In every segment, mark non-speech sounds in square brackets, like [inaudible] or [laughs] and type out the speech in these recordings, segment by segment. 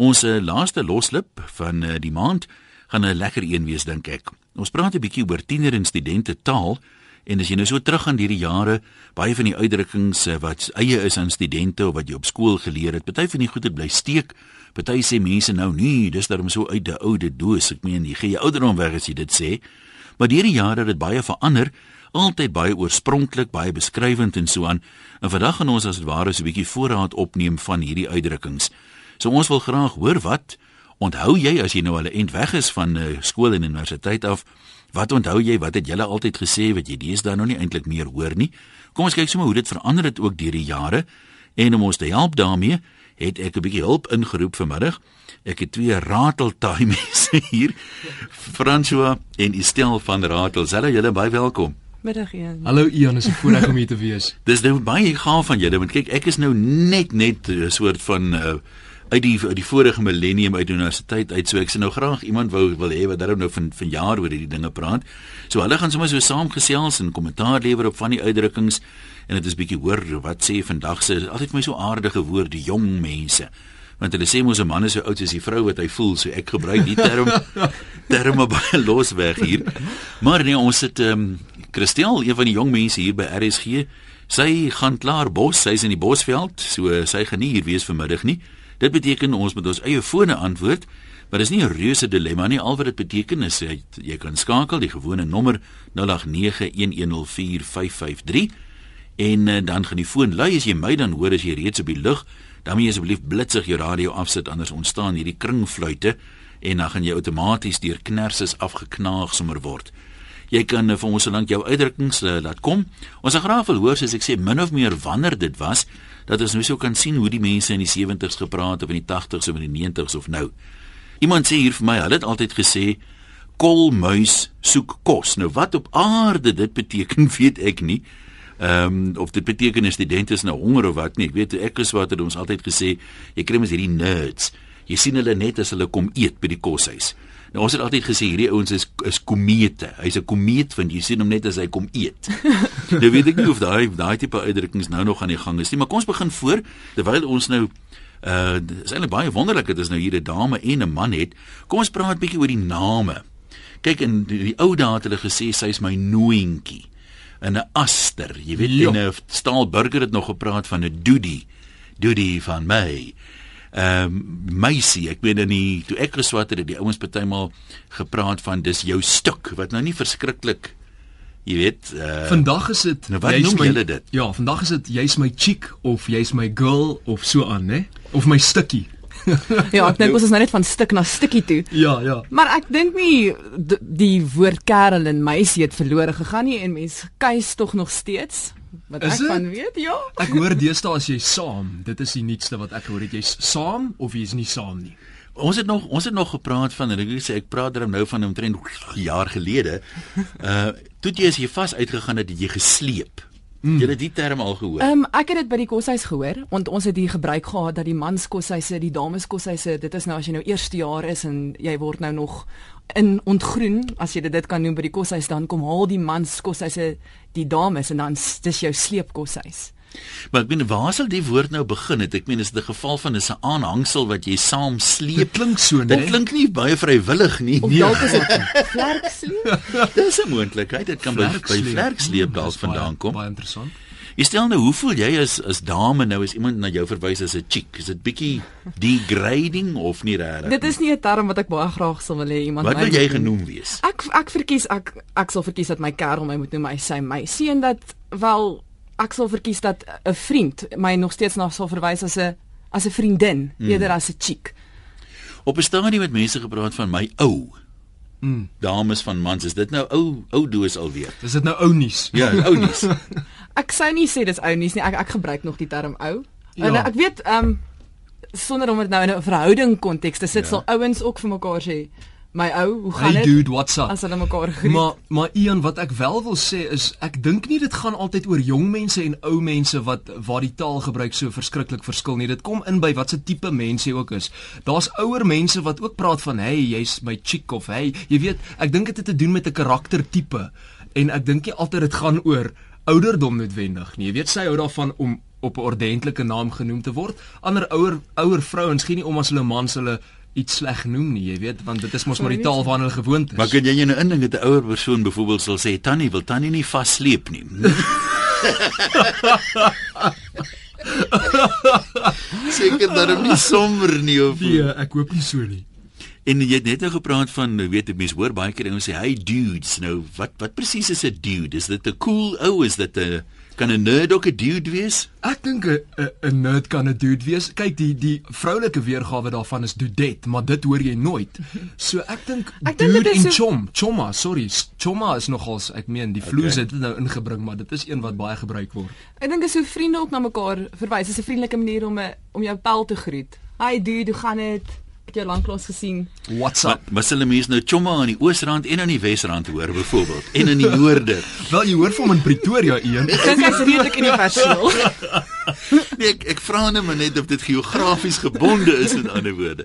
Ons uh, laaste loslip van uh, die maand gaan 'n lekker een wees dink ek. Ons praat 'n bietjie oor tiener en studente taal en as jy nou so terug aan hierdie jare, baie van die uitdrukkings uh, wat eie is aan studente of wat jy op skool geleer het, party van die goeie bly steek. Party sê mense nou nee, dis daarom so uit die oude doos. Ek meen, jy gee jou ouderdom weg as jy dit sê. Maar hierdie jare het dit baie verander altyd baie oorspronklik, baie beskrywend en so aan. En vandag gaan ons as dit ware so 'n bietjie voorraad opneem van hierdie uitdrukkings. So ons wil graag hoor wat onthou jy as jy nou al 'n end weg is van uh, skool en universiteit af? Wat onthou jy? Wat het julle altyd gesê wat jy deesdae nou nie eintlik meer hoor nie? Kom ons kyk sommer hoe dit verander het ook deur die jare. En om ons te help daarmee, het ek 'n bietjie hulp ingeroep vanmiddag. Ek het twee rateltaai [laughs] mense hier. François en Estel van Ratel. Hallo julle, baie welkom. Middag Ian. Hallo Ian, is 'n voorreg om hier te wees. [laughs] Dis nou baie gaaf van julle want kyk, ek is nou net net 'n soort van uh, uit die uit die vorige millennium uit universiteit uit so ek sien nou graag iemand wou wil hê wat daarom nou van van jaar oor hierdie dinge praat. So hulle gaan sommer so saamgesels en kommentaar lewer op van die uitdrukkings en dit is bietjie hoor wat sê vandag se altyd vir my so aardige woorde jong mense. Want hulle sê mos 'n man is so oud as die vrou wat hy voel, so ek gebruik die term [laughs] terme baie losweg hier. Maar nee, ons sit ehm um, Christel, een van die jong mense hier by RSG. Sy gaan klaar bos, sy's in die Bosveld, so sy gaan nie hier wees vanmiddag nie. Dit beteken ons moet ons eie fone antwoord, maar dis nie 'n reuse dilemma nie. Al wat dit beteken is jy, jy kan skakel die gewone nommer 0891104553 en uh, dan gaan die foon lui as jy my dan hoor as jy reeds op die lug, dan moet jy asseblief blitsig jou radio afsit anders ontstaan hierdie kringfluitte en dan gaan jy outomaties deur knerses afgeknaag sommer word. Jy kan uh, vir ons solank jou uitdrukkings uh, laat kom. Ons gaan graag wil hoor soos ek sê min of meer wanneer dit was dat ons nou so kan sien hoe die mense in die 70's gepraat of in die 80's of in die 90's of nou. Iemand sê hier vir my, hulle het altyd gesê kolmuis soek kos. Nou wat op aarde dit beteken, [laughs] weet ek nie. Ehm um, of dit beteken 'n student is nou honger of wat nie. Ek weet ek is wat het ons altyd gesê, jy kry mos hierdie nerds. Jy sien hulle net as hulle kom eet by die koshuis. Nou ons het altyd gesê hierdie ouens is is komete. Hy's 'n komeet want jy sien hom net as hy kom eet. [laughs] nou weet ek nie of daai daai tipe uitdrukkings nou nog aan die gang is nie, maar kom ons begin voor terwyl ons nou uh is eintlik baie wonderlik dit is nou hier 'n dame en 'n man het. Kom ons praat 'n bietjie oor die name. Kyk in die, die ou dae het hulle gesê sy's my nooientjie. 'n Aster, jy weet ja. en 'n Staalburger het nog gepraat van 'n Doodie. Doodie van my ehm um, meisie ek weet in die toe ek geswat het die ouens partymal gepraat van dis jou stuk wat nou nie verskriklik jy weet uh, vandag is dit nou wat noem julle dit? Ja vandag is dit jy's my chick of jy's my girl of so aan nê of my stukkie [laughs] ja, ek dink ons is nou net van stuk na stukkie toe. Ja, ja. Maar ek dink nie die woord kerel en meisie het verlore gegaan nie en mense kuis tog nog steeds wat is ek het? van weet, ja. Ek hoor deesdae as jy saam, dit is die nuutste wat ek hoor, het jy saam of jy's nie saam nie. Ons het nog ons het nog gepraat van en ek sê ek praat dan nou van omtrent jaar gelede. Uh [laughs] toe jy as jy vas uitgegaan het, het jy gesleep. Mm. Jy het die term al gehoor. Ehm um, ek het dit by die koshuis gehoor want ons het die gebruik gehad dat die mans koshuise, die dames koshuise, dit is nou as jy nou eerste jaar is en jy word nou nog in ontgroen as jy dit kan noem by die koshuis dan kom haal die mans koshuise die dames en dan dis jou sleepkoshuis. Maar ek meen waar sal die woord nou begin het? Ek meen is dit 'n geval van 'n aanhangsel wat jy saam sleep? Dit klink so, né? Dit klink nie baie vrywillig nie. Of dalk is dit vlerksleep? [laughs] Dis 'n moontlikheid. Dit kan by vlerksleep dalk vandaan kom. Baie interessant. Jy stel nou, hoe voel jy as as dame nou as iemand na jou verwys as 'n chick? Is dit bietjie degrading of nie regtig? Dit is nie 'n term wat ek baie graag sal wil hê iemand Wat wil jy genoem wees? Ek ek verkies ek ek sal verkies dat my kerel my moet noem hy sy my. Sien dat wel ek sal verkies dat 'n vriend my nog steeds na sal verwys as 'n as 'n vriendin hmm. eerder as 'n chick. Op 'n stadium met mense gepraat van my ou. Mm. Dames van mans, is dit nou ou ou doos alweer? Is dit nou ou nuus? Ja, ou nuus. [laughs] ek sou nie sê dis ou nuus nie. Ek ek gebruik nog die term ou. Ja. En ek weet ehm um, sonder om dit nou in 'n verhouding konteks te sit, ja. sal ouens ook vir mekaar sê My ou, hoe gaan dit? Hey dude, what's up? As hulle mekaar groet. Maar maar Ian, wat ek wel wil sê is ek dink nie dit gaan altyd oor jong mense en ou mense wat waar die taalgebruik so verskriklik verskil nie. Dit kom in by watse tipe mense jy ook is. Daar's ouer mense wat ook praat van hey, jy's my chick of hey, jy weet, ek dink dit het te doen met 'n karaktertipe en ek dink nie altyd dit gaan oor ouderdom noodwendig nie. Jy weet sy hou daarvan om op 'n ordentlike naam genoem te word. Ander ouer ouer vrouens gee nie om as hulle mans hulle iets sleg noem nie, jy weet, want dit is mos maar die taal waarna hulle gewoond is. Maar kan jy nou indink dat 'n ouer persoon byvoorbeeld sal sê tannie wil tannie nie vassleep nie. [laughs] Seker dat nie sommer nie of Nee, ek hoop nie so nie. En jy het net nou gepraat van weet mense hoor baie keer ouens sê hey dudes nou wat wat presies is 'n dude is dit 'n cool ou is dit 'n kan 'n nerd ook 'n dude wees Ek dink 'n nerd kan 'n dude wees. Kyk, die die vroulike weergawe daarvan is dudet, maar dit hoor jy nooit. So ek dink [laughs] Ek dink dude dit is en so- chom, chomma, sorry, chomma is nogals, ek meen, die vloes het dit nou ingebring, maar dit is een wat baie gebruik word. Ek dink as hoe vriende ook na mekaar verwys, is 'n vriendelike manier om 'n om jou pel te groet. Hi dude, hoe gaan dit? Ek het jou lanklaas gesien. What's maar up? maar hulle mense nou chomma aan die oosrand en aan die wesrand hoor byvoorbeeld en in die [laughs] noorde Wel, jy hoor van hom in Pretoria een. Ek dink hy's redelik universeel. [laughs] nee ek ek vra net maar net of dit geografies gebonde is met ander woorde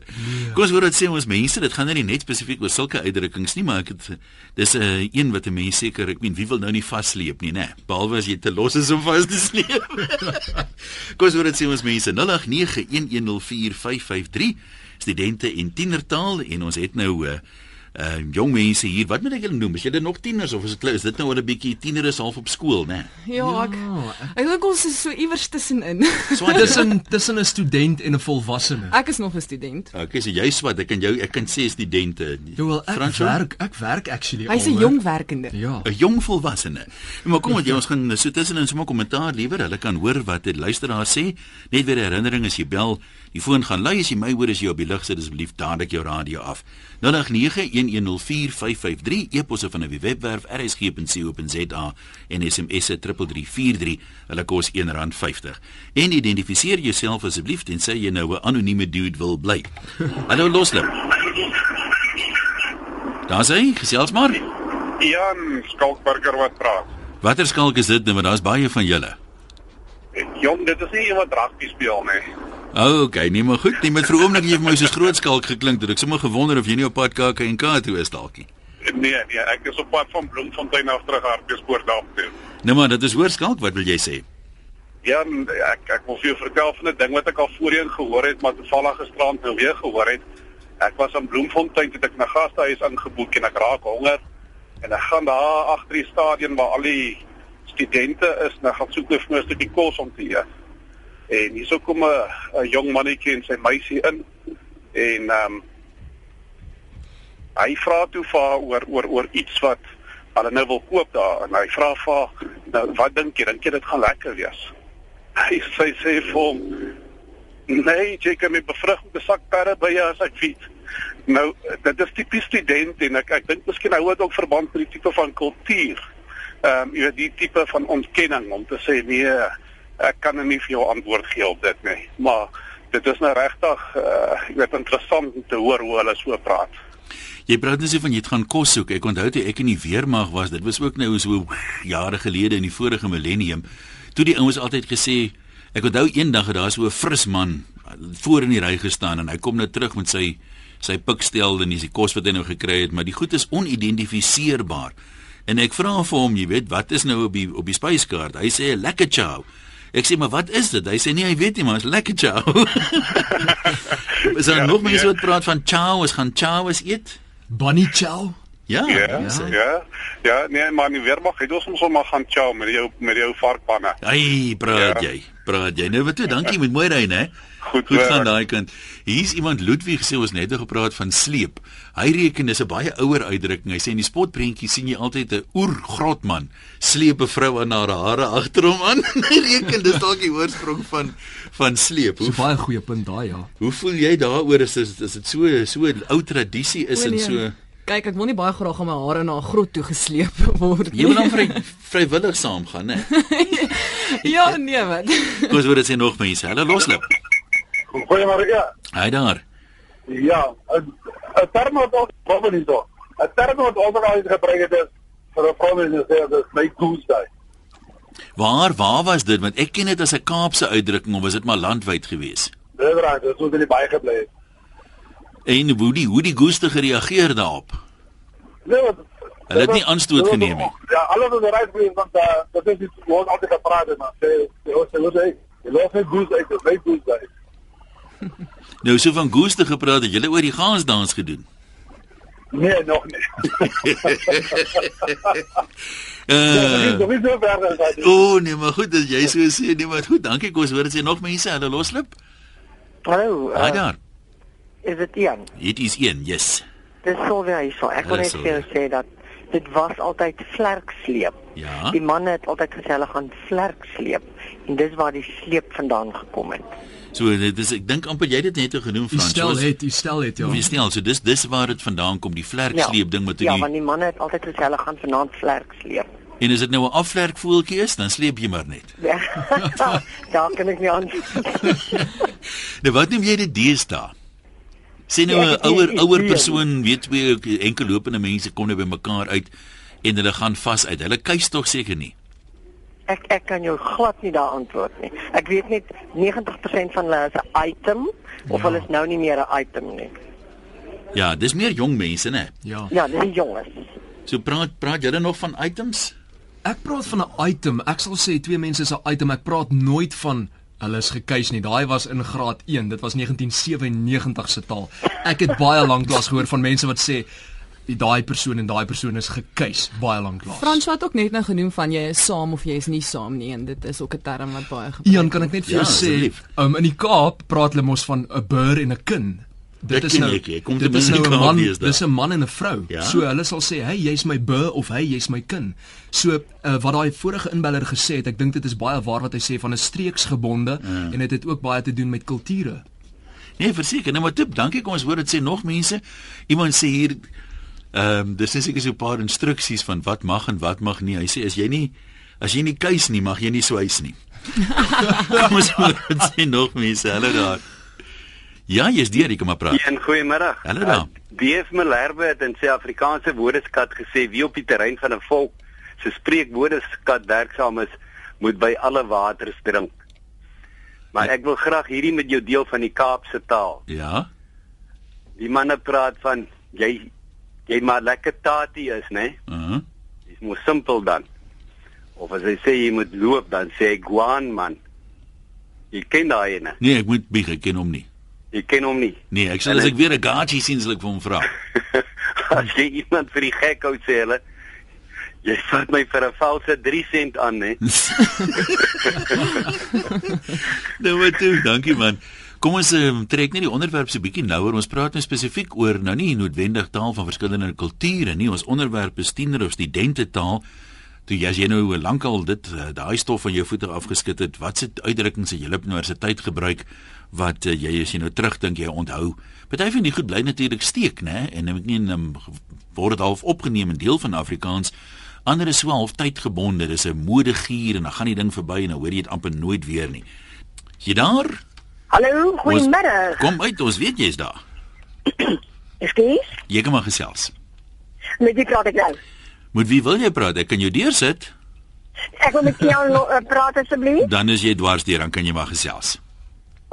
kom ons hoor wat sê ons mense dit gaan nou nie net spesifiek oor sulke uitdrukkings nie maar ek het dis 'n uh, een wat 'n mens seker ek meen wie wil nou nie vasleep nie nê behalwe as jy te los is om vas te sleep [laughs] kom ons hoor wat sê ons mense 0891104553 studente en tienertaal en ons het nou uh, uh jong mense hier wat moet ek hulle noem is julle nog tieners of is dit is dit nou al 'n bietjie tiener is half op skool nê Ja, ek ek dink ons is so iewers tussenin. swat Tussen tussen 'n student en 'n volwassene. Ek is nog 'n student. Okay, so jy swat, ek kan jou ek kan sê studente. Joel, ek Fransjo? werk, ek werk actually Hy's 'n jong werkende. Ja. 'n jong volwassene. Maar kom met jy ons gaan so tussenin sommer kommentaar liewer. Hulle kan hoor wat die luisteraar sê. Net weer 'n herinnering as jy bel, die foon gaan lui as jy my hoor as jy op die lug sit asseblief dadelik jou radio af. 0891104553 e-posse van 'n webwerf rsg.co.za en SMS se 3343. Hulle kos R1.50. En identifiseer jouself asseblief en sê jy nou 'n anonieme dude wil bly. Hallo loslip. Daar's hy, gesels maar. Jan Skalkburger wat praat. Watter skalk is dit nou? Want daar's baie van julle. Jong, dit is nie iemand rugby speel nie. Oh, okay, nee maar goed. Nee, met vir oomblik jy vir my so groot skalk geklink dat ek sommer gewonder of jy nie op pad KAK toe is dalkie. Nee, nee, ek is op pad van Bloemfontein af terug Hartbeespoort toe. Nou maar, dit is hoor skalk, wat wil jy sê? Jan, ek ek wil vir jou vertel van 'n ding wat ek al voorheen gehoor het, maar toevallig gisterand nou weer gehoor het. Ek was in Bloemfontein toe ek na gastehuis ingeboek en ek raak honger en ek gaan daar agter die stadion waar al die studente is, en ek gaan soek vir my 'n stukkie kos om te eet. En hierso kom 'n jong mannetjie en sy meisie in. En ehm um, hy vra toe vir haar oor oor oor iets wat hulle nou wil koop daar. En hy vra vir haar nou wat dink jy? Dink jy dit gaan lekker wees? [laughs] Hy sê sê vir hom nee jy kan my bevrug met 'n sak perre by jou as ek weet. Nou dit is tipies student en ek ek dink miskien hou dit ook verband met die tipe van kultuur. Ehm um, jy weet die tipe van ontkenning om te sê nee ek kan nie vir jou antwoord gee op dit nie maar dit is nou regtig uh, jy weet interessant om te hoor hoe hulle so praat Jy praat net so van jy gaan kos soek. Ek onthou toe ek in die weermag was, dit was ook nou so jare gelede in die vorige millennium. Toe die ouens altyd gesê, ek onthou eendag het daar so 'n fris man voor in die ry gestaan en hy kom nou terug met sy sy pikstel en dis die kos wat hy nou gekry het, maar die goed is onidentifiseerbaar. En ek vra vir hom, jy weet, wat is nou op die op die spyskaart? Hy sê lekker chow. Ek sê maar wat is dit? Hy sê nee, hy weet nie, maar is lekker chow. [laughs] is daar Ja, nog mense ja. wat praat van chow, is gaan chow is eet? Bunny chow. Ja, Ja, hy. ja. Ja, nee, maar nie weer mag hy ons ons maar gaan chow met jou met jou varkpanne. Ai, praat Ja. jy. Praat jy. Nou wat toe, dankie [laughs] met mooi ry, né? Goed Goed gaan daai kant. Hier's iemand Ludwig sê ons net gepraat van sleep. Hy reken dis 'n baie ouer uitdrukking. Hy sê in die spotprentjie sien jy altyd 'n oergrotman sleep 'n vrou aan haar hare agter hom aan. [laughs] Hy reken dis dalk die oorsprong van van sleep. Hoe 'n baie goeie punt daai ja. hoe voel jy daaroor as is is dit so so 'n ou tradisie is en O, nee. so Kyk, ek wil nie baie graag aan my hare na 'n grot toe gesleep [laughs] word Jy wil dan vry, vrywillig saamgaan, né? [laughs] Ja, nee, wat. Ons hoor dit sê nog mense. Hulle loslip. Goeiemôre. Ja, Hy daar. ja, 'n term wat ons probeer nie so. 'n Term wat ons al gebruik het is vir 'n provinsie sê dat my Tuesday. Waar waar was dit? Want ek ken dit as 'n Kaapse uitdrukking of was dit maar landwyd gewees? Dis reg, dit het in die baie gebly. het. En hoe die hoe die goeste gereageer daarop? Nee, wat Hulle het nie aanstoot geneem nie. Ja, alles is reg vir want uh, dit is wat ons altyd gepraat het maar sê sê ons sê Jy los net goose uit, dis net goose uit. Nou so van Goose gepraat, het julle oor die gansdans gedoen. Nee, nog nie. [laughs] Uh, Nog nie so ver as daai. o oh, nee, maar goed dat jy so sê, nee, maar goed, dankie Koos, hoor dit sê nog mense hulle loslip. Hallo, Haai uh, daar. is dit Ian? Dit is een, yes. Dis Silvia hier. So. Ek wil Hallo, net vir jou Sylvia. sê dat dit was altyd vlerksleep. Ja. Die manne het altyd gesê hulle gaan vlerksleep en dis waar die sleep vandaan gekom het. So dit is ek dink amper jy het dit net genoem Die Frans. stel het, die stel het ja. Wie stel so dis dis waar dit vandaan kom die vlerksleep ding met Ja, die want die manne het altyd gesê hulle gaan vanaand vlerksleep. en as dit nou 'n afvlerkvoeltjie is, dan sleep jy maar net. Ja. [laughs] Daar kan ek nie aan. [laughs] Nou wat noem jy dit deesdae? Sê nou Ja, 'n ouer nie ouer persoon, weet twee enkel lopende mense kom nou by mekaar uit en hulle gaan vas uit. Hulle kuis tog seker nie. Ek ek kan jou glad nie daar antwoord nie. Ek weet net 90% van hulle is 'n item of Ja. hulle is nou nie meer 'n item nie. Ja, dis meer jong mense, né? Ja. Ja, dis die jonges. So praat praat julle nog van items? Ek praat van 'n item. Ek sal sê twee mense is 'n item. Ek praat nooit van hulle is gekeis nie. Daai was in graad 1. Dit was 1997 se taal. Ek het baie lanklaas gehoor van mense wat sê die daai persoon en daai persoon is gekeis baie lanklaas. Frans het ook net nou genoem van jy is saam of jy is nie saam nie en dit is ook 'n term wat baie gebruik Ian, kan ek net vir jou Ja, sê, um, in die Kaap praat hulle mos van 'n bur en 'n kin. Dit ken ek, jy kom dit is nou 'n man, dis 'n man en 'n vrou. Ja. So hulle sal sê, "Hey, jy's my bur of hey, jy's my kin." So uh, wat daai vorige inbeller gesê het, ek dink dit is baie waar wat hy sê van 'n streeksgebonde Ja. en dit het ook baie te doen met kulture. Nee, verseker. Nou maar tip, dankie. Kom ons hoor dit sê nog mense. Iemand sê hier ehm um, dis is seker so 'n paar instruksies van wat mag en wat mag nie. Hy sê as jy nie as jy nie kuis nie, mag jy nie swys nie. Kom ons dit sê nog mense. Hulle daar. Ja, jy's deur, jy kan maar praat. Een goeiemiddag. Hallo daar. DF Malherbe het in sy Afrikaanse woordeskat gesê wie op die terrein van 'n volk se spreekwoordeskat werksaam is, moet by alle waters drink. Maar ek wil graag hierdie met jou deel van die Kaapse taal. Ja. Die manne praat van jy jy maar lekker tati is, né? Nee? Uh -huh. Dis mos simpel dan. Of as hy sê jy moet loop, dan sê hy guan man. Jy ken daai ene. Nee, ek moet bieg, ek ken hom nie. Jy ken hom nie. Nee, ek sal as ek weer 'n gaatjie sien, sal ek vir hom vra. [laughs] As jy iemand vir die gek hou sê hulle jy vat my vir 'n valse 3 sent aan hè. [laughs] nou maar toe, dankie man. Kom ons um, trek net die onderwerp so bietjie nouer. Ons praat nou spesifiek oor nou nie noodwendig taal van verskillende kulture nie. Ons onderwerp is tiener of studente taal. Toe jy as jy nou lankal dit uh, daai stof van jou voete afgeskit het, wat se uitdrukkings het jy op universiteit gebruik wat uh, jy as jy nou terugdink jy onthou? Party van die goed bly natuurlik steek, né? En ek nie um, word dit half opgeneem in deel van Afrikaans. Ander is so half tydgebonde. Dis 'n modegier en dan gaan die ding verby en dan hoor jy dit amper nooit weer nie. Jy daar? Hallo, goeiemiddag. Kom uit, ons weet jy's daar. [clears throat] Ekskuus. Jy kan maar gesels. Met wie praat ek nou? Met wie wil jy praat? Ek kan jou deursit. Ek wil met jou uh, praat asseblief. Dan is jy dwars deur, dan kan jy maar gesels.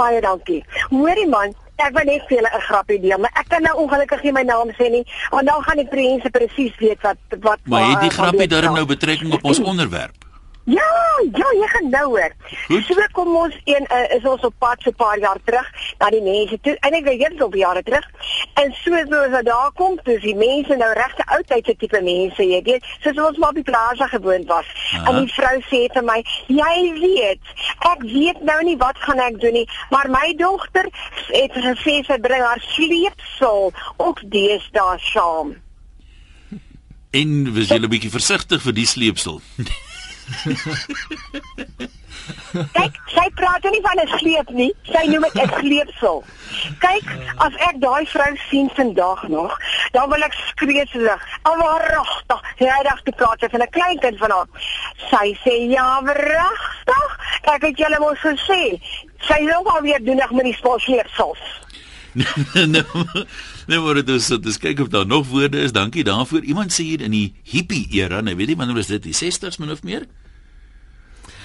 Baie dankie. Hoorie man, ek wil net vir julle 'n grappie deel, maar ek kan nou ongelukkig nie my naam sê nie, want dan gaan die mense presies weet wat wat Maar het die waar- grappie dit nou betrekking op ons [clears throat] onderwerp? Ja, ja, jy gaan nou hoor. Goed. So kom ons een uh, is ons op pad so 'n paar jaar terug na die mense toe. Ek weet jy op jare terug. En so soos ons daar kom, dis die mense nou regte oudtydse tipe mense, jy weet, soos ons maar op die plaas gewoond was. Aha. En die vrou sê vir my, "Jy weet, ek weet nou nie wat gaan ek doen nie, maar my dogter het gesê sy bring haar sleepsel ook deesdae saam." En was jy 'n bietjie versigtig vir die sleepsel? [laughs] [laughs] Kyk, sy praat nie van 'n sleep nie. Sy noem dit 'n sleepsel. Kyk, as ek daai vrou sien vandag nog, dan wil ek skree se lig. Alwaragtig, regtig te praat sy van 'n klein kind van haar. Sy sê ja, regtig. Ek het julle mos gesê. Sy is ook alweer doenig met die [laughs] sleepsels. nou, nou word dit dis kyk of daar nog woorde is. Dankie daarvoor. Iemand sê hier in die hippie era, nou weet jy wanneer was dit? Die 60s min of meer?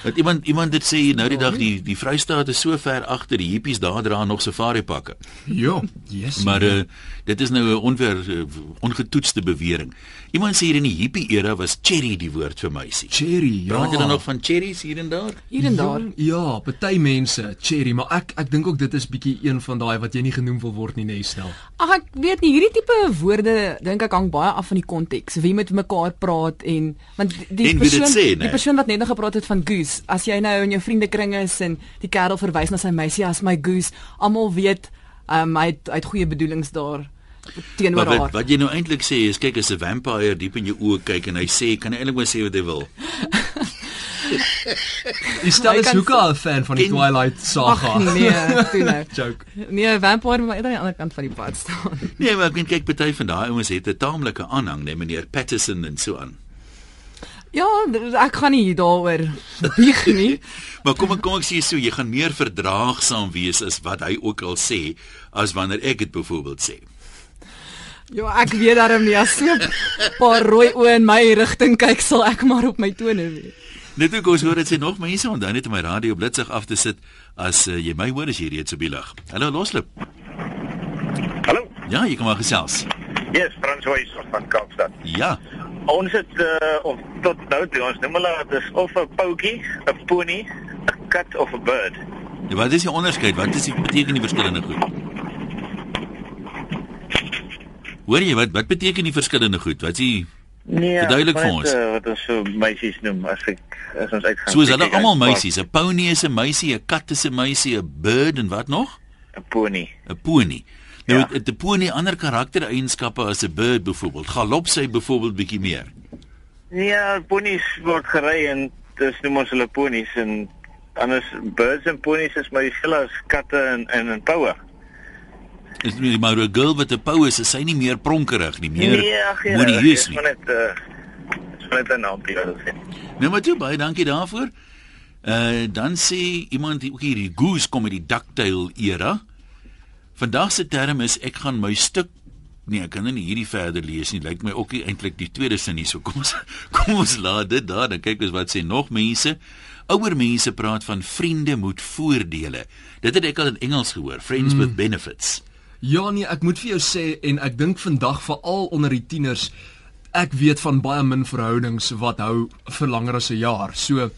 Want iemand iemand het sê nou die dag die die Vrystaat is so ver agter die hippies daar dra nog safari pakke. Ja, yes. Maar uh, dit is nou 'n onver uh, ongetoetste bewering. Iemand sê hier in die hippie era was cherry die woord vir meisie. cherry, ja. Praat jy dan nog van cherries hier en daar? Hier en daar. Ja, party mense cherry, maar ek ek dink ook dit is bietjie een van daai wat jy nie genoem wil word nie, nee, stel. Ag ek weet nie hierdie tipe woorde dink ek hang baie af van die konteks. Wie met mekaar praat en want die En wie dit persoon sê, nee. die persoon wat net nou gepraat het van goose, as jy nou in jou vriendekring is en die kerel verwys na sy meisie as my goose, almal weet um, hy het, hy het goeie bedoelings daar teenoor Maar wat haar. wat jy nou eintlik sê is kyk as 'n vampire diep in jou oë kyk en hy sê kan hy eintlik maar sê wat hy wil. [laughs] Die stel is kan hoeke 'n fan van die Ken- Twilight saga. Ag nee, toe nou. [laughs] Joke. Nee, vampire moet maar eerder aan die ander kant van die pad staan. Nee, maar ek weet kyk party van daai ouens het 'n taamlike aanhang, nee meneer Patterson en so aan. Ja, ek gaan nie daaroor bieg nie. [laughs] Maar kom ek kom ek sê so, jy gaan meer verdraagsaam wees as wat hy ook al sê as wanneer ek dit byvoorbeeld sê. Ja, ek weet daarom nie as so 'n paar rooi oë in my rigting kyk, sal ek maar op my tone wees. Net ook ons hoor dit sê nog mense onthou net om my radio blitsig af te sit as uh, jy my hoor as jy reeds op die lig. Hallo Loslip. Hallo. Ja, jy kom maar gesels. Yes, Frans Wys van Kaapstad. Ja. Ons het uh, of tot nou toe ons noem hulle dit is of 'n poutjie, 'n pony, 'n kat of 'n bird. Ja, wat is die onderskeid? Wat is die beteken die verskillende goed? Hoor jy wat wat beteken die verskillende goed? Wat is die Nee, Verduidelik vir ons. Uh, wat ons so meisies noem as ek as ons uitgaan. So is hulle almal meisies. 'n Pony is 'n meisie, 'n kat is 'n meisie, 'n bird en wat nog? 'n pony. 'n Pony. Nou Ja. het 'n pony ander karaktereienskappe as 'n bird byvoorbeeld. Galop sy byvoorbeeld bietjie meer. Ja, ponies word gery en dis noem ons hulle ponies en anders birds en ponies is maar dieselfde as katte en en en poue. Is nie maar 'n girl wat 'n pou is, is sy nie meer pronkerig nie, meer Nee, ag ja, modieus nie. uh dis maar net 'n naam wat ek sê. Nou maar toe baie dankie daarvoor. Uh dan sê iemand ook hier die goose kom uit die ducktail era. Vandag se term is ek gaan my stuk Nee, ek kan nou nie hierdie verder lees nie. Lyk my ook nie eintlik die tweede sin hier. So kom ons [laughs] kom ons laat dit daar. Dan kyk ons wat sê nog mense. Ouer mense praat van vriende moet voordele. Dit het ek al in Engels gehoor. Friends mm. with benefits. Ja nee, ek moet vir jou sê en ek dink vandag veral onder die tieners ek weet van baie min verhoudings wat hou vir langer as 'n jaar. So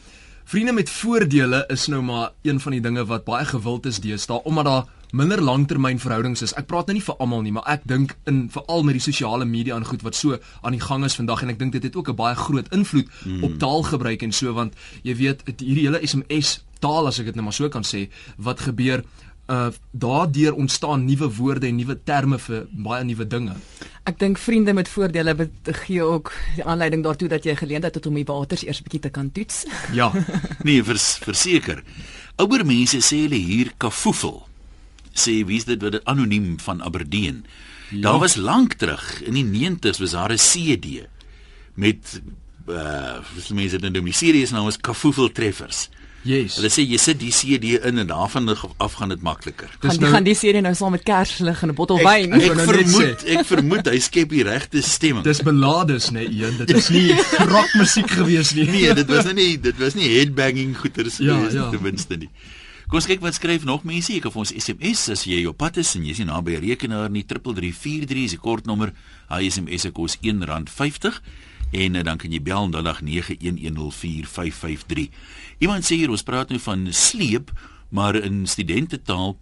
vriende met voordele is nou maar een van die dinge wat baie gewild is deesdae omdat daar minder langtermynverhoudings is. Ek praat nou nie vir almal nie, maar ek dink in veral met die sosiale media en goed wat so aan die gang is vandag en ek dink dit het ook 'n baie groot invloed mm. op taalgebruik en so want jy weet het hierdie hele SMS taal as ek dit nou maar so kan sê wat gebeur uh daardeur ontstaan nuwe woorde en nuwe terme vir baie nuwe dinge. Ek dink vriende met voordele gee ook die aanleiding daartoe dat jy geleentheid het om die waters eers bietjie te kan toets. Ja. [laughs] Nee, vers, verseker. Ouer mense sê hulle hier kafoefel. Sê wie's dit wat dit anoniem van Aberdeen. Ja. Daar was lank terug in die 90's was daar 'n CD met uh wat mense dit nou noem. Die CD se naam is Kafoefel Treffers. Yes. Hulle sê jy sit die CD in en daarvan af gaan dit makliker. Gaan die gaan die serie nou saam met kerslig en 'n bottel wyn. Ek, ek nou vermoed, ek vermoed hy skep die regte stemming. Dis belades nê, nee, een. Dit is nie rockmusiek gewees nie. Nee, dit was nou nie dit was nie headbanging goeters Ja, gewees ja. ten minste nie. Kom ons kyk wat skryf nog mense. Jy kan vir ons SMS as jy op pad is en jy is naby 'n rekenaar nie. 3343 is die kortnommer. Hy SMS se kos R1.50 en uh, dan kan jy bel 0891104553. Iemand sê hier ons praat nou van sleep, maar in studentetaal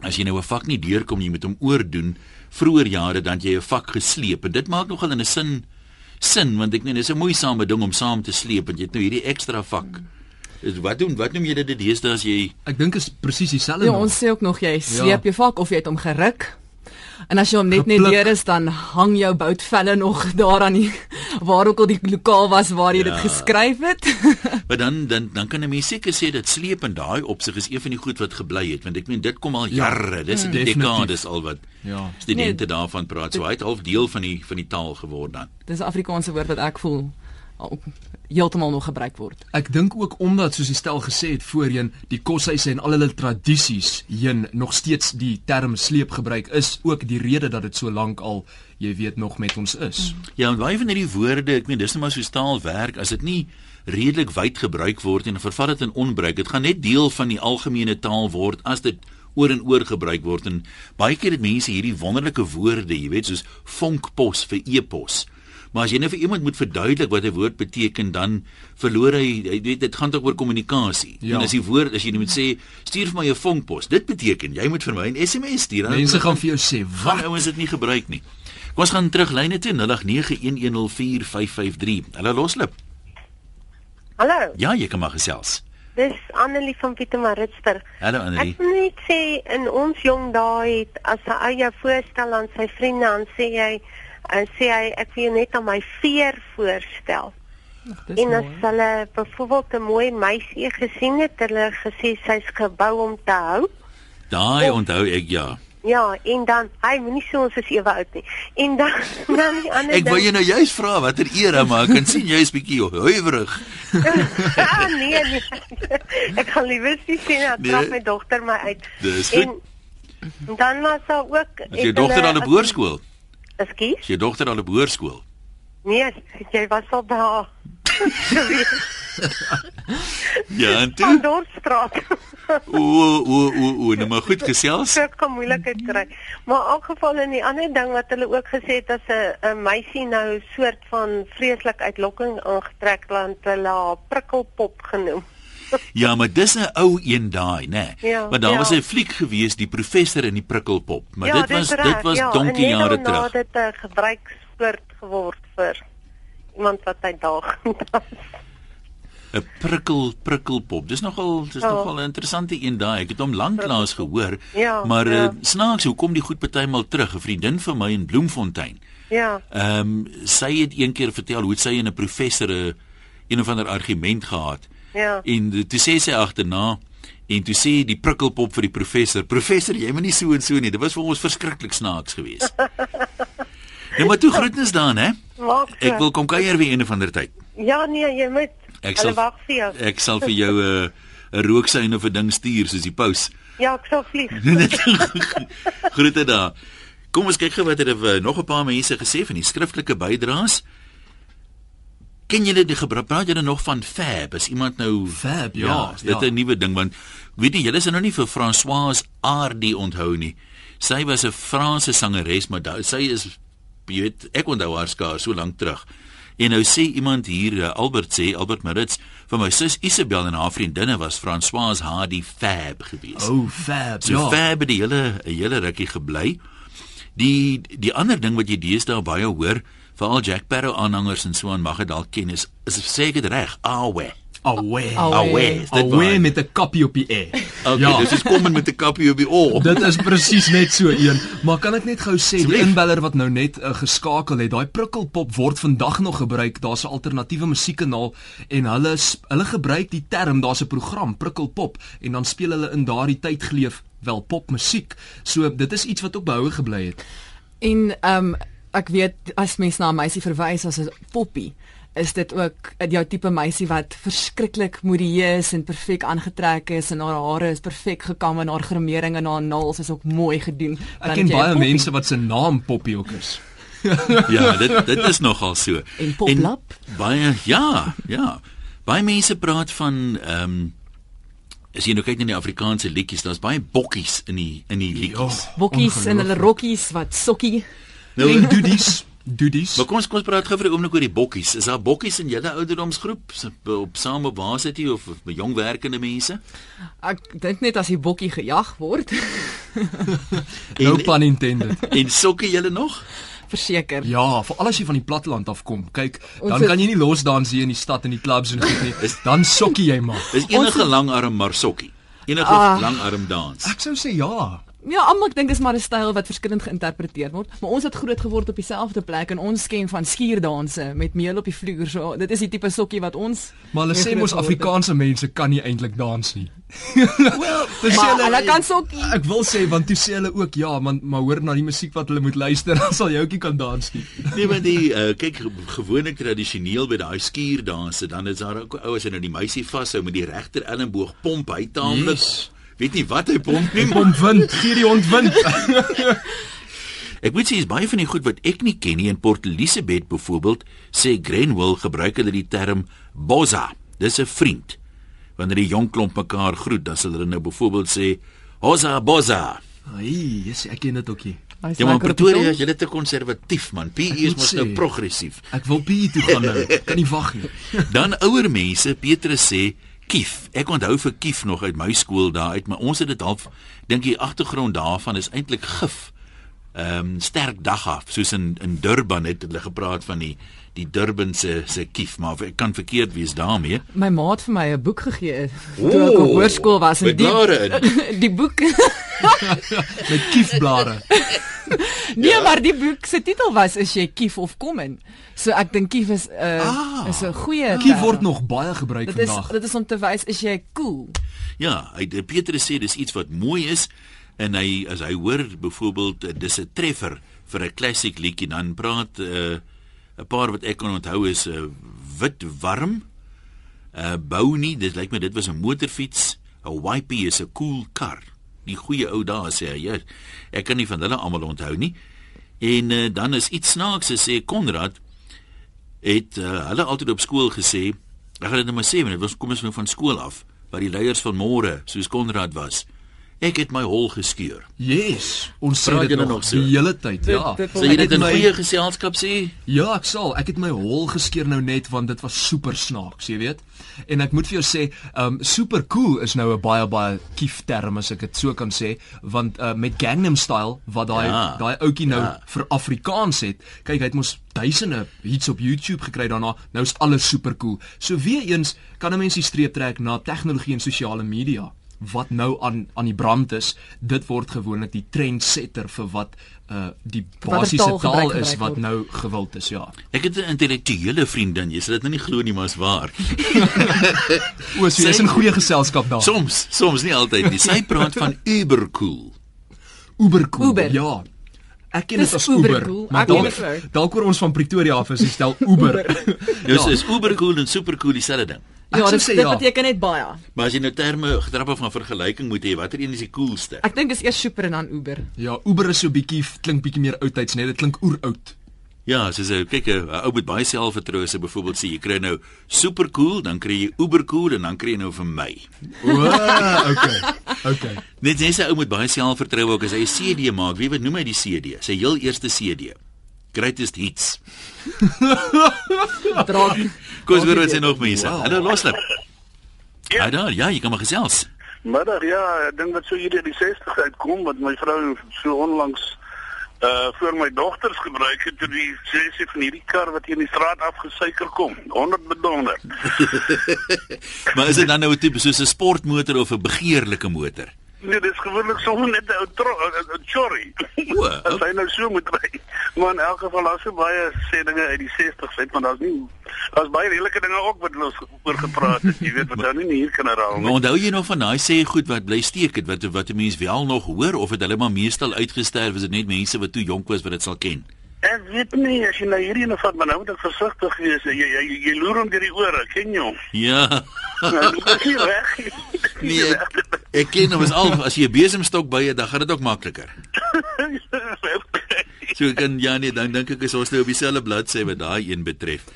as jy nou 'n vak nie deurkom jy moet hom oordoen. Vroeger jare dan het jy 'n vak gesleep en dit maak nogal 'n sin sin want ek meen dis 'n moeisame ding om saam te sleep en jy het nou hierdie ekstra vak. Is wat doen wat noem jy dit deesdae as jy Ek dink is presies dieselfde. Ja, nog. ons sê ook nog jy sleep Ja. jou vak of jy het hom geruk. En as jy hom net net deur is dan hang jou boutvelle nog [laughs] daar aan die waar ook al die lokaal was waar jy Ja. dit geskryf het. [laughs] maar dan dan dan kan 'n mens seker sê dat sleep in daai opsig is een van die goed wat gebly het want ek meen dit kom al Ja, jare. Dis 'n definitief. dekades al wat Ja. studente daarvan praat. So hy het half deel van die van die taal geword dan. Dis 'n Afrikaanse woord wat ek voel al- heeltemal nog gebruik word. Ek dink ook omdat soos die stel gesê het voorheen, die koshuise en al hulle tradisies heen nog steeds die term sleep gebruik is ook die rede dat dit so lank al jy weet nog met ons is. Ja, en baie van hierdie woorde, ek meen dis net maar so staal werk as dit nie redelik wyd gebruik word en vervat dit in onbruik. Dit gaan net deel van die algemene taal word as dit oor en oor gebruik word en baie keer het mense hierdie wonderlike woorde, jy weet, soos vonkpos vir e-pos. Maar as jy nou vir iemand moet verduidelik wat 'n woord beteken, dan verloor hy, jy weet, dit gaan tog oor kommunikasie. Ja. En as die woord, as jy moet sê, stuur vir my 'n vonkpos, dit beteken jy moet vir my 'n SMS stuur. Mense gaan vir jou sê, "Wat? ouens dit nie gebruik nie. Kom ons gaan terug lyne toe 0891104553. Hallo Loslip. Hallo, Ja, jy kan maar gesels. dis Annelie van Pietermaritzburg. Hallo Annelie. Ek wil net sê in ons jong dae het as 'n ou jou voorstel aan sy vriende dan sê jy en sê hy ek wil jou net aan my veer voorstel. Dis En as mooi. hulle byvoorbeeld 'n mooi meisie gesien het, hulle gesê sy's gebou om te hou. Daai onthou ek ja. Ja, en dan hy moenie sê ons is ewe oud nie. En dan dan [laughs] die ander Ek wou jou nou juist vra watter era maar ek kan sien jy's bietjie huiwerig. [laughs] ah, nee nee. [laughs] ek gaan liewer nie sê dat Nee. trap my dogter my uit. Dis goed. En dan was daar ook Is jou dogter aan 'n boerskool? Ekskuus? Is jou dogter aan 'n boerskool? Nee, jy was al by haar. [laughs] Ja, en Van toe? Dorpsstraat. O, o, o, o, nou maar goed gesels. Ek kan moeilikheid kry. Maar in elk geval in die ander ding wat hulle ook gesê het as 'n 'n meisie nou soort van vreeslik uitlokking aangetrek want hulle haar prikkelpop genoem. Ja, maar dis 'n ou een daai, né? Ja, maar daar ja. was 'n fliek gewees, die professor in die prikkelpop. Maar ja, dit was reg, dit was ja, donkie jare terug. het dit 'n gebruikswoord geword vir iemand wat uitdagend was. 'n prikkel prikkelpop. Dis nogal dis Ja. nogal 'n interessante een daai. Ek het hom lanklaas gehoor. Ja, maar ja. uh, snaaks, hoe kom die goed partymal terug? 'n Vriendin van my in Bloemfontein. Ja. Ehm um, sy het een keer vertel hoe sy en 'n professor 'n een of ander argument gehad. Ja. En uh, toe sê sy agterna en toe sê die prikkelpop vir die professor: "Professor, jy moet nie so en so nie. Dit was vir ons verskriklik snaaks geweest." [laughs] nou maar toe groetnis dan, hè. Ek wil kom kuier weer een of ander tyd. Ja nee, jy moet. Ek sal wag vir jou. ek sal vir jou 'n 'n rooksyne of 'n ding stuur soos die pos. [laughs] Ja, ek sal vlieg. [laughs] Groete daar. Kom ons kyk gou wat het er, nog 'n paar mense gesê van die skriftelike bydraes. Ken julle die gebruik praat julle nog van fab? As iemand nou Fab, ja, ja, is dit ja. 'n nuwe ding want weet jy julle is nou nie vir Françoise Hardy onthou nie. Sy was 'n Franse sangeres, maar da, sy is jy weet ek onthou haar skaars so lank terug. En nou sê iemand hier eh, Albert sê Albert Maritz vir my sus Isabel en haar vriendinne was Françoise Hardy fab geweest. Oh, fab. So ja. fab het die hele hele rukkie gebly. Die die ander ding wat jy deesdae baie hoor, veral Jack Sparrow aanhangers en so aan mag dit dalk ken is is sê dit reg, awe. Away. Awe. Awe. dit waar? met 'n kappie op die e. Okay, ja. dis is kom met 'n kappie op die oor. Dit is presies net so een. Maar kan ek net gou sê die inbeller wat nou net uh, geskakel het, daai prikkelpop word vandag nog gebruik. Daar's 'n alternatiewe musiekkanaal en hulle hulle gebruik die term, daar's 'n program prikkelpop en dan speel hulle in daardie tyd geleef wel popmusiek. So dit is iets wat ook behoue gebly het. En ehm um, ek weet as mens na 'n meisie verwys as 'n poppie, is dit ook eh, jou tipe meisie wat verskriklik modieus en perfek aangetrek is en haar hare is perfek gekam en haar gremering en haar naels is ook mooi gedoen. Ek ken 'n baie poppie. mense wat se naam Poppy ook is. [laughs] Ja, dit dit is nogal so. En poplap? Baie ja, ja. Baie mense praat van ehm um, as jy nou kyk na die Afrikaanse liedjies, daar's baie bokkies in die in die liedjies. Bokkies en hulle rokkies wat sokkie. Nou, En doodies, doodies. Maar kom ons kom ons praat gou vir 'n oomblik oor die bokkies. Is daar bokkies in julle ouderdomsgroep op saam op varsity of by jong werkende mense? Ek dink net as die bokkie gejag word, [laughs] No pun intended. En sokke julle nog? verseker. Ja, veral as jy van die platteland afkom. Kyk, Ons dan het- kan jy nie losdans hier in die stad en die klubs en goed nie. Dan sokkie jy maar. Is enige langarm maar sokkie. Enige Ah. langarm dans. Ek sou sê ja. Ja, almal dink dis maar 'n styl wat verskillend geïnterpreteer word, maar ons het groot geword op dieselfde plek en ons ken van skuurdanse met meel op die vloer. So dit is die tipe sokkie wat ons Maar hulle sê [laughs] mos geword het. Afrikaanse mense kan nie eintlik dans nie. Wel, [laughs] Dis Maar hulle kan sokkie. Ek wil sê want toe sê hulle ook ja, man, maar hoor na die musiek wat hulle moet luister, [laughs] dan sal jy ook nie kan dans nie. nee, maar die uh, kyk ge- gewoonlik tradisioneel by daai skuurdanse, dan is daar ook ouers en nou die meisie vashou met die regter elmboog pomp hy taamlik. Yes. Weet nie wat hy pomp nie, Kom wind, gee die hond wind. [laughs] Ek moet sê is baie van die goed wat ek nie ken nie in Port Elizabeth byvoorbeeld sê Grenwell gebruik hulle die term boza. Dis 'n vriend. Wanneer die jong klomp mekaar groet, dan sal hulle nou byvoorbeeld sê hoza boza. Ai, yes, ek ken dit ookie. Ja, maar die Pretoria tong. is julle te konservatief man. PE is mos nou progressief. Ek wil PE toe gaan nou. Kan nie wag nie. Dan ouer mense, Petrus sê kief. Ek onthou vir kief nog uit my skool daar uit, maar ons het dit half dink die agtergrond daarvan is eintlik gif. Ehm um, sterk dag af, soos in in Durban het hulle gepraat van die die Durban se se kief, maar ek kan verkeerd wees daarmee. My ma het vir my 'n boek gegee toe ek op hoërskool was en in. [laughs] die boek [laughs] [laughs] Met kiefblare. [laughs] Nee, maar die boek se titel was is jy kief of kom in. So ek dink kief is 'n uh, Ah. is 'n goeie Kief word nog baie gebruik Dit is vandag. dit is om te wys is jy cool. Ja, hy Petrus sê dis iets wat mooi is en hy as hy hoor byvoorbeeld eh, dis 'n treffer vir 'n klassiek liedjie dan praat 'n uh, paar wat ek kan onthou is 'n uh, wit warm. Uh bou nie, dit lyk my dit was 'n motorfiets. 'n Wipey is 'n cool kar. Die goeie ou dae sê hy. Ja, ek kan nie van hulle almal onthou nie. En uh, dan is iets snaaks sê Konrad het uh, hulle altyd op skool gesê, ek gaan dit nou maar sê, want dit was kom ons nou van skool af, wat die leiers van môre, soos Konrad was. Ek het my hol geskeur. Yes, ons sê Praat dit nog, nog so? die hele tyd, Dit- ja. dit- Sal jy Ek dit in my- goeie geselskap sê? Ja, ek sal. Ek het my hol geskeer nou net want dit was super snaaks, jy weet. En ek moet vir jou sê, um super cool is nou 'n baie baie kief term as ek dit so kan sê, want uh, met Gangnam Style wat daai Ja. daai ouetjie nou Ja. vir Afrikaans het. Kyk, hy het mos duisende hits op YouTube gekry daarna. Nou is alles super cool. So weer eens kan 'n mens die streep trek na tegnologie en sosiale media wat nou aan aan die brand is. Dit word gewoonlik die trendsetter vir wat uh die basiese taal taal gebruik- is wat nou gewild is, ja. Ek het 'n intellektuele vriendin, jy sal dit nou nie glo nie, maar is waar. [laughs] O, so jy's in goeie geselskap daar. Soms, soms nie altyd nie. Sy praat van ubercool. Uber cool. Uber. Ja. Ek ken Dis dit as uber Uber. cool. Maar dalk dalk oor ons van Pretoria af is stel Uber. Dus [laughs] is ubercool en supercool dieselfde ding. Ja, dit, sê dit ja. beteken net baie. Maar as jy nou terme getrappe van vergelyking moet hê, watter een is die coolste? Ek dink dis eers super en dan Uber. Ja, Uber is so bietjie klink bietjie meer oudtyds, net dit klink oeroud. Ja, soos 'n kyk 'n ou met baie selfvertroue sê byvoorbeeld sê jy kry nou supercool, dan kry jy ubercool en dan kry jy nou vir my. O, okay. Okay. Net jy sê ou met baie selfvertroue ook as hy 'n CD maak, wie wat noem hy die CD? Sy heel eerste CD. Greatest Hits. [laughs] Draak. Kom ons hoor wat sê nog mense. Wow. Hallo Loslip. Ja, daar, ja, jy kan maar gesels. Middag, ja, ek dink dat so hierdie die 60 uitkom wat my vrou so onlangs uh vir my dogters gebruik het toe die sy van hierdie kar wat hier in die straat afgesuiker kom. 100 bedonder. [laughs] Maar is dit dan nou 'n tipe soos 'n sportmotor of 'n begeerlike motor? Nee, dis gewoonlik sommer net 'n tro- 'n- 'n chorry. O, [laughs] As hy nou so moet ry. Maar in elk geval daar's so baie sê dinge uit die 60s uit, maar daar's nie daar's baie redelike dinge ook wat ons oor gepraat het, jy weet wat dan [laughs] nie hier kan herhaal nie. onthou jy nog van daai sê goed wat bly steek het wat wat 'n mens wel nog hoor of het hulle maar meestal uitgesterf is dit net mense wat toe jonk was wat dit sal ken? Ek weet nie as jy nou hierdie ene vat, maar nou moet ek versigtig wees. Jy jy, jy, loer hom deur die ore, ken jy hom? Ja. Nou, dit is nie reg. Nee, ek, ek ken hom as al as jy 'n besemstok by het, dan gaan dit ook makliker. [laughs] So kan ja nee, dan dink ek is ons nou op dieselfde bladsy wat daai een betref.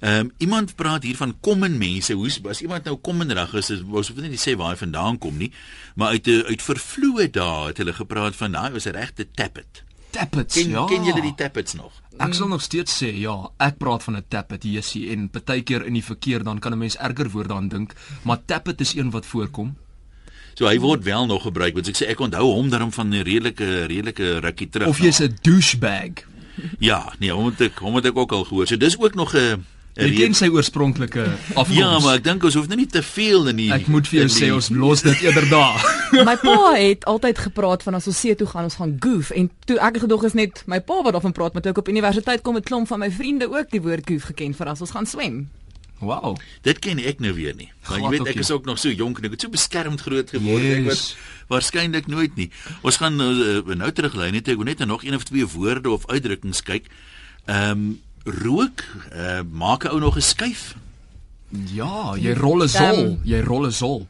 Ehm um, iemand praat hier van common mense. Hoe as iemand nou commonrag is, is ons hoef nie sê waar hy vandaan kom nie, maar uit uit vervloë dae het hulle gepraat van daai was 'n regte tappet. Tappets. Ken ja. ken julle die tappets nog? Ek sal nog steeds sê ja, ek praat van 'n tappet jessie en partykeer in die verkeer dan kan 'n mens erger woorde aan dink, maar tappet is een wat voorkom. So hy word wel nog gebruik, want ek sê ek onthou hom daarom van 'n redelike redelike rukkie terug. Of jy's 'n douchebag. Ja, nee, hom het ek hom het ek ook al gehoor. So dis ook nog 'n Jy ken sy oorspronklike afkoms. Ja, maar ek dink ons hoef nou nie te veel in die ek moet vir jou sê ons los dit eerder daar. [laughs] My pa het altyd gepraat van as ons see toe gaan, ons gaan goof en toe ek gedog is net my pa wat daarvan praat, maar toe ek op universiteit kom het klomp van my vriende ook die woord goof geken vir as ons gaan swem. Wow. Dit ken ek nou weer nie. Want jy weet ek is ook nog so jonk en ek het so beskermd groot geword ek Yes. was waarskynlik nooit nie. Ons gaan nou, uh, nou teruglei net ek wil net nog een of twee woorde of uitdrukkings kyk. Ehm um, rook, uh, maak 'n ou nog 'n skuif. Ja, jy rol 'n Damn. jy rol 'n zol.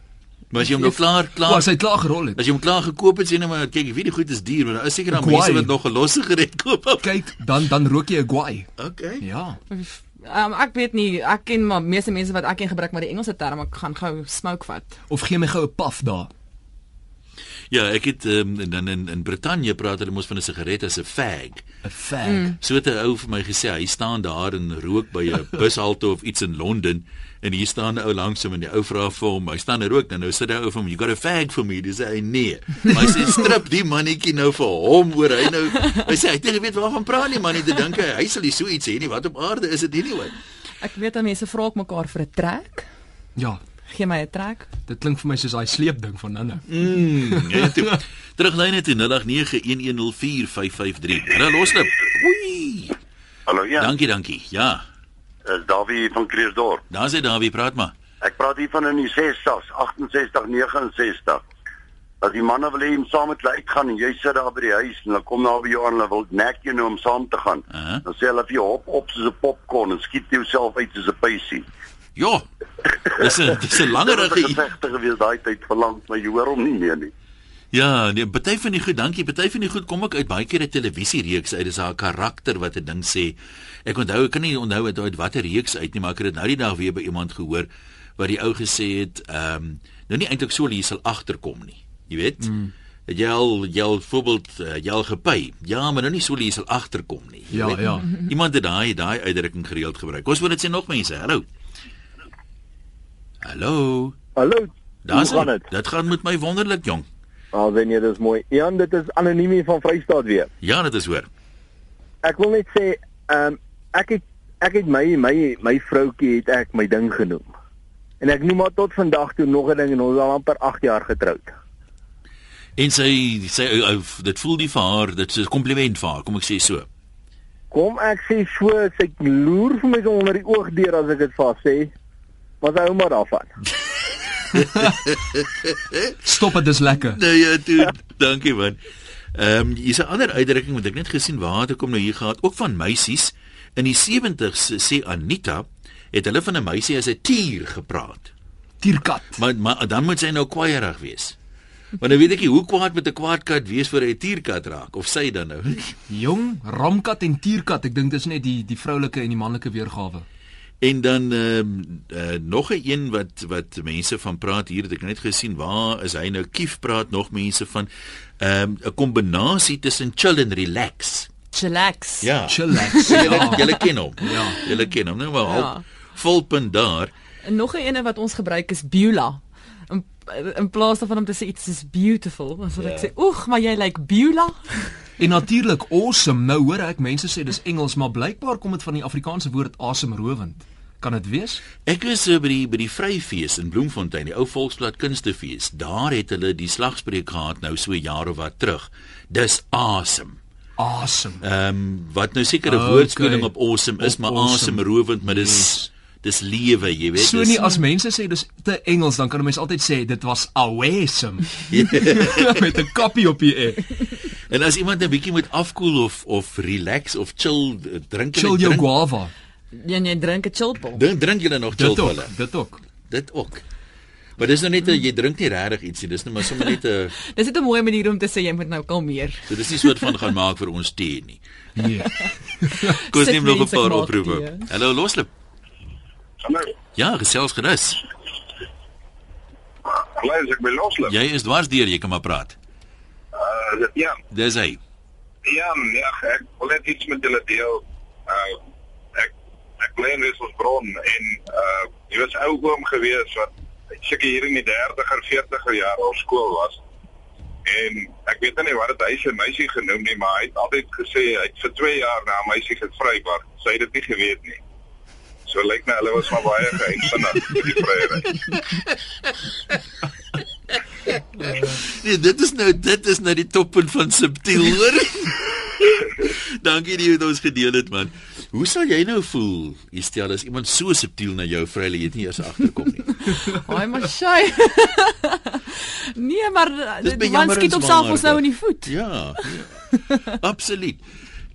Maar as jy hom nou klaar Klaar, was hy klaar gerol het. As jy hom klaar gekoop het, sê net maar kyk, ek weet die goed is duur, maar daar is seker dan mense wat nog 'n losse gereed koop. Kyk, dan dan rook jy 'n guai. Okay. Ja. Um, ek weet nie, ek ken maar meeste mense wat ek ken gebruik maar die Engelse term, ek gaan gou smoke vat. Of gee my gou 'n paf daar. Ja, ek het um, en dan in in Brittanje praat hulle mos van 'n sigaret as 'n fag. 'n Fag. Mm. So het 'n ou vir my gesê, hy staan daar en rook by 'n [laughs] bushalte of iets in Londen en hier staan 'n ou langs hom en die ou vra vir hom, hy staan en rook dan nou sit die ou vir hom, "You got a fag for me?" Dis hy nee. Maar hy sê strip die mannetjie nou vir hom oor hy nou. Hy sê hy dink weet waarvan praat nie man, nie te dink hy, hy sal nie so iets sê nie. Wat op aarde is dit anyway? Ek weet dat mense vra ook mekaar vir 'n trek. Ja, Gee my 'n trek. dit klink vir my soos daai sleepding van nou. Mm, [laughs] ja, toe. Teruglyn net in 0891104553. Hallo loslip. Oei. Hallo ja, Dankie, dankie. Ja. is Davie van Kreersdorp. Daar sê Dawie, praat maar. Ek praat hier van in die 60s, 68, 69. As die manne wil hê om saam met hulle uitgaan en jy sit daar by die huis en hulle kom daar by jou aan en hulle wil nek jou nou om saam te gaan. Aha. Dan sê hulle vir jou hop op soos 'n popcorn en skiet jouself uit soos 'n peisie. Ja. Dis 'n dis 'n langerige Dit was 'n gevegte gewees daai tyd verlang, maar jy hoor hom nie meer nie. Ja, nee, party van die goed, dankie. Party van die goed kom ek uit baie keer 'n televisiereeks uit. Dis haar karakter wat 'n ding sê. Ek onthou, ek kan nie onthou uit uit watter reeks uit nie, maar ek het dit nou die dag weer by iemand gehoor wat die ou gesê het, ehm, um, nou nie eintlik so hier sal agterkom nie. Jy weet? Mm. Jy al jy al voorbeeld uh, jy al gepy? Ja, maar nou nie so hier sal agterkom nie. jy Ja, weet? ja. Iemand het daai daai uitdrukking gereeld gebruik. Ons wil dit sê nog mense. Hallo. Hallo. Hallo. Daar's gaan dit? Dit gaan met my wonderlik, jong. Ah, wen jy, dis mooi. Jan, dit is anoniem hier van Vrystaat weer. Ja, dit is hoor. Ek wil net sê, ehm um, ek het ek het my my my vroutjie het ek my ding genoem. En ek noem haar tot vandag toe nog 'n ding en ons is al amper 8 jaar getroud. En sy ou, dit voel nie vir haar, dit is 'n kompliment vir haar, kom ek sê so. Kom ek sê so, sy loer vir my so onder die oog deur as ek dit haar sê. Maar sy hou maar daarvan. [laughs] Stop dit, dis lekker. Nee, ja, toe, dankie man. Ehm um, hier's 'n ander uitdrukking wat ek net gesien waar het kom nou hier gehad, ook van meisies. In die 70s sê Anita het hulle van 'n meisie as 'n tier gepraat. Tierkat. Maar maar dan moet sy nou kwaaierig wees. Want nou weet ek nie hoe kwaad met 'n kwaad kat wees vir 'n tierkat raak of sy dan nou. Jong, ramkat en tierkat, ek dink dis net die die vroulike en die manlike weergawe. En dan ehm uh, nog 'n een wat wat mense van praat hier het ek net gesien waar is hy nou kief praat nog mense van ehm 'n kombinasie tussen chill en relax. Chillax. Ja. Chillax. [laughs] Julle Ja. julle ken hom. Ja. Julle ken hom nou maar Ja. half volpunt daar. En nog 'n ene wat ons gebruik is Beulah. In, in plaas daarvan om te sê iets is beautiful, dan sal ek Ja. sê, "Oeg, maar jy lyk like Beulah." En natuurlik awesome. Nou hoor ek mense sê dis Engels, maar blykbaar kom dit van die Afrikaanse woord asemrowend. Kan dit wees? Ek was uh, by die by die Vryfees in Bloemfontein, die ou Volksblad Kunstefees. Daar het hulle die slagspreuk gehad nou so jaar of wat terug. Dis awesome. Awesome. Ehm um, wat nou seker 'n Okay. woordspeling op awesome is, Op maar awesome. asemrowend, maar dis Yes. Dis lewe, jy weet. So nie as mense sê dis te Engels, dan kan 'n mens altyd sê dit was awesome. [laughs] Met 'n koppie op die e. En as iemand 'n bietjie moet afkoel of of relax of chill, drink Chill jou drink, guava. En jy drink 'n chillpil. drink, drink julle nog chill Dit ook, hulle. dit ook. Dit ook. Maar dis nou net 'n jy drink nie regtig ietsie, dis net maar sommer net 'n [laughs] Dis net 'n mooi manier om te sê jy moet nou kalmeer. so dis nie soort van gaan maak vir ons tee nie. Nee. [laughs] Kom ons Sit neem nog 'n paar oproepe. Hallo Loslip. Hallo. Ja, gesels gerus. Hallo, is ek by loslip? Jy is dwars deur, jy kan maar praat. Uh, dit ja. Dis hy. Ja, ja, ek wil net iets met julle deel. Uh ek ek bly in Wesselsbron en uh jy was ou oom gewees wat seker hier in die 30er, 40er jare op skool was. En ek weet nie wat dit hy se meisie genoem nie, maar hy het altyd gesê hy het vir 2 jaar na meisie gevry, maar sy het dit nie geweet nie. So lyk my hulle was maar baie geëinsinnig met die vryery. Nee, dit is nou dit is nou die toppunt van subtiel, hoor. [laughs] Dankie dat jy dit ons gedeel het, man. Hoe sal jy nou voel, Estel, as iemand so subtiel na jou lê, jy het nie eers agterkom nie. [laughs] Ai, maar shy. [laughs] nee, maar die man skiet op self ons nou in die voet. Ja. ja. Absoluut.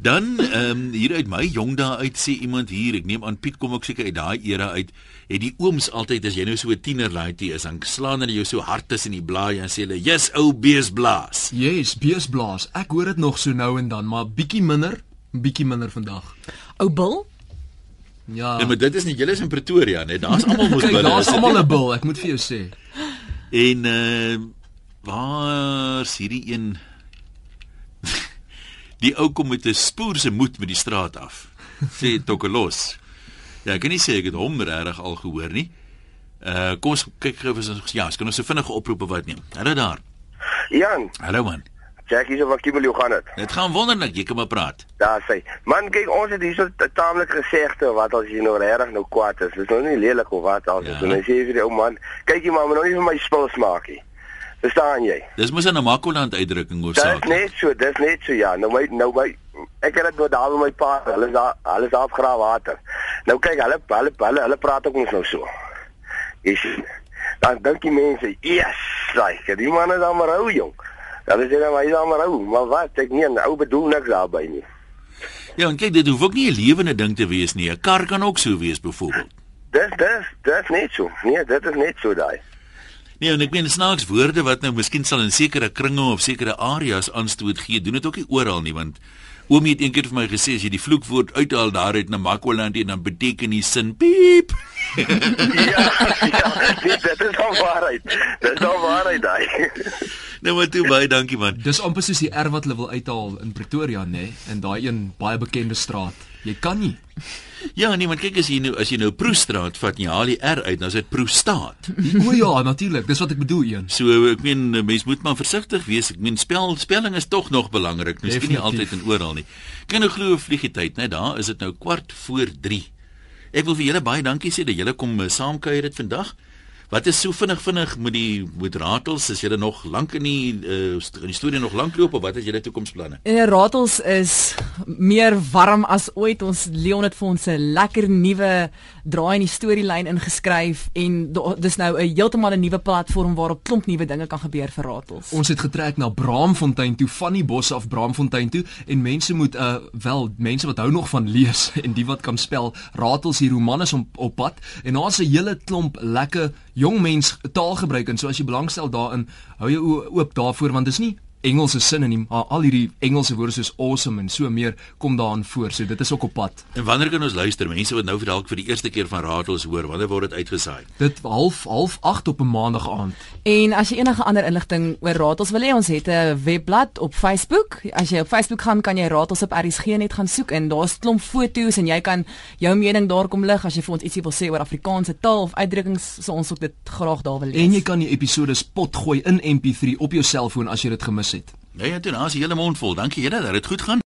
Dan ehm um, hier uit my jong dae uit sê iemand hier, ek neem aan Piet kom ook seker uit daai era uit, het die ooms altyd as jy nou so 'n tiener laaitie is, dan slaan hulle jou so hard tussen die blaaie en sê hulle, "Yes, ou beesblaas." Yes, beesblaas. Ek hoor dit nog so nou en dan, maar bietjie minder, bietjie minder vandag. Ou Bill? Ja. Ja, maar dit is nie julle is in Pretoria, net daar's almal mos [laughs] binne. daar's is almal nie? 'n bil, ek moet vir jou sê. En uh waar's hierdie een Die ou kom met 'n spoor se moed met die straat af. Sê Tokelos. Ja, ek kan nie sê ek het hom regtig al gehoor nie. Uh kom ons kyk gou of ons ja, ons kan ons 'n vinnige oproepe wat neem. Hallo daar. Jan, Hallo man. Jackie se van Kibel, hoe gaan dit? Dit gaan wonderlik, jy kan maar praat. Daar sê. Man, kyk, ons het hierso taamlik gesegde wat as jy nou regtig nou kwaad is. Dis nou nie lelik of wat al. Ja. En hy sê vir die ou man, kyk jy maar, moet nou nie vir my spul smaak nie. Verstaan jy? Dis mos 'n Namakoland uitdrukking Dis hoofsaaklik. net so, dis net so ja. Nou my nou my ek het dit nou daar by my pa, hulle is daar, hulle is daar graaf water. Nou kyk, hulle hulle hulle, hulle praat ook ons nou so. Sien. Dan dink die mense, "Yes, like, die man is dan maar ou jong." Hulle sê dan maar hy is dan maar ou, maar wat? Ek nie 'n ou bedoel niks daarby nie. Ja, en kyk, dit hoef ook nie 'n lewende ding te wees nie. 'n Kar kan ook so wees byvoorbeeld. Dis dis dis net so. Nee, dit is net so daai. Nee, en ek meen snaaks woorde wat nou miskien sal in sekere kringe of sekere areas aanstoot gee, doen dit ook nie oral nie want Oomie het eendag vir my gesê as jy die vloekwoord uithaal daaruit na Makwaland en dan beteken die sin piep. [laughs] ja, ja, dit is al waarheid. Dis al waarheid daai. nou maar toe baie dankie man. Dis amper soos die R wat hulle wil uithaal in Pretoria, nê, nee? en daai een baie bekende straat. Jy kan nie. [laughs] Ja, nee, maar kyk as jy nou as jy nou Proestraat vat jy haal die R uit, dan is dit Proestaat. O ja, natuurlik. Dis wat ek bedoel, een. So ek meen mens moet maar versigtig wees. Ek meen spel spelling is tog nog belangrik. Miskien nie altyd en oral nie. Kan nou glo vliegie tyd, né? Daar is dit nou kwart voor 3. Ek wil vir julle baie dankie sê dat julle kom uh, saamkuier dit vandag. Wat is so vinnig vinnig met die met ratels? Is julle nog lank in die uh, in die storie nog lank loop of wat is julle toekomsplanne? En die ratels is meer warm as ooit. Ons Leon het vir ons 'n lekker nuwe draai in die storielyn ingeskryf en da- dis nou 'n heeltemal 'n nuwe platform waarop klomp nuwe dinge kan gebeur vir ratels. Ons het getrek na Braamfontein toe van die bos af Braamfontein toe en mense moet uh wel mense wat hou nog van lees [laughs] en die wat kan spel ratels hier romanes op, op pad en daar's 'n hele klomp lekker jong mens taalgebruik en so as jy belangstel daarin hou jou oop daarvoor want dis nie Engelse sinne nie maar al hierdie Engelse woorde soos awesome en so meer kom daarin voor so dit is ook op pad En wanneer kan ons luister? Mense wat nou vir dalk vir die eerste keer van ratels hoor, wanneer word dit uitgesaai? dit half half 8 op 'n maandag aand En as jy enige ander inligting oor ratels wil hê, ons het 'n webblad op Facebook. As jy op Facebook gaan, kan jy ratels op RSG net gaan soek en daar's klomp foto's en jy kan jou mening daar kom lig as jy vir ons ietsie wil sê oor Afrikaanse taal of uitdrukkings, so ons ook dit graag daar wil lees. en jy kan die episode spot gooi in MP3 op jou selfoon as jy dit gemis het Ja ja, toe, daar's 'n hele mond vol. Dankie julle dat dit goed gaan.